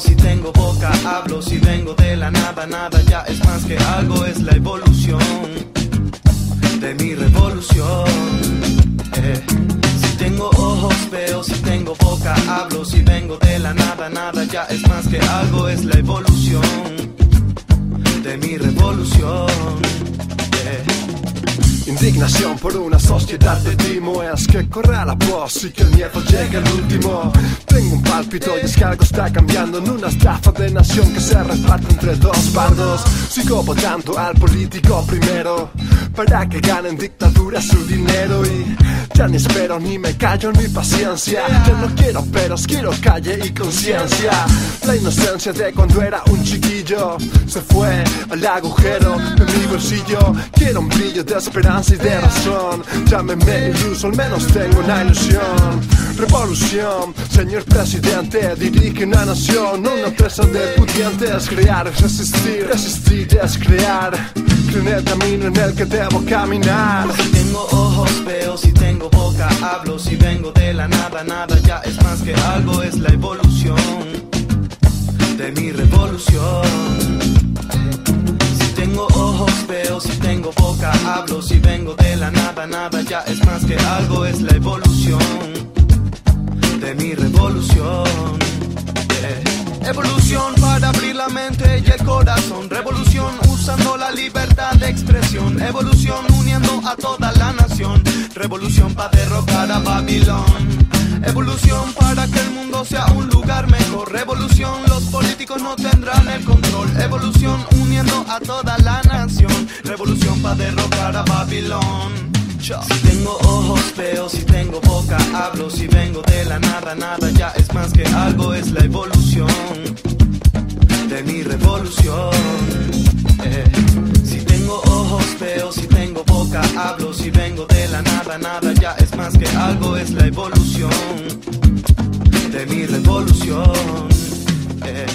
Si tengo boca hablo, si vengo de la nada, nada ya es más que algo, es la evolución de mi revolución. Eh. Si tengo ojos veo, si tengo boca hablo, si vengo de la nada, nada ya es más que algo, es la evolución Indignación por una sociedad de timo. Es que corra la voz y que el miedo llegue al último Tengo un pálpito y es que algo está cambiando En una estafa de nación que se reparte entre dos bandos Sigo votando al político primero Para que ganen dictadura su dinero. Y ya ni espero ni me callo ni paciencia Yo no quiero peros, quiero calle y conciencia La inocencia de cuando era un chiquillo Se fue al agujero de mi bolsillo Quiero un brillo de esperanza y de razón. Llámeme iluso, al menos tengo una ilusión. Revolución, señor presidente Dirige una nación, una empresa de pudientes Crear es resistir, resistir es crear Creo en el camino en el que debo caminar. Si tengo ojos veo, si tengo boca hablo, si vengo de la nada, nada ya es más que algo, es la evolución de mi revolución. Que algo, es la evolución de mi revolución. Evolución para abrir la mente y el corazón. Revolución usando la libertad de expresión. Evolución uniendo a toda la nación. Revolución para derrocar a Babilón. Evolución para que el mundo sea un lugar mejor. Revolución, los políticos no tendrán el control. Evolución uniendo a toda la nación. Revolución para derrocar a Babilón. Si tengo ojos veo, si tengo boca hablo, si vengo de la nada, nada ya es más que algo, es la evolución de mi revolución. Eh. Si tengo ojos veo, si tengo boca hablo, si vengo de la nada, nada ya es más que algo, es la evolución de mi revolución. Eh.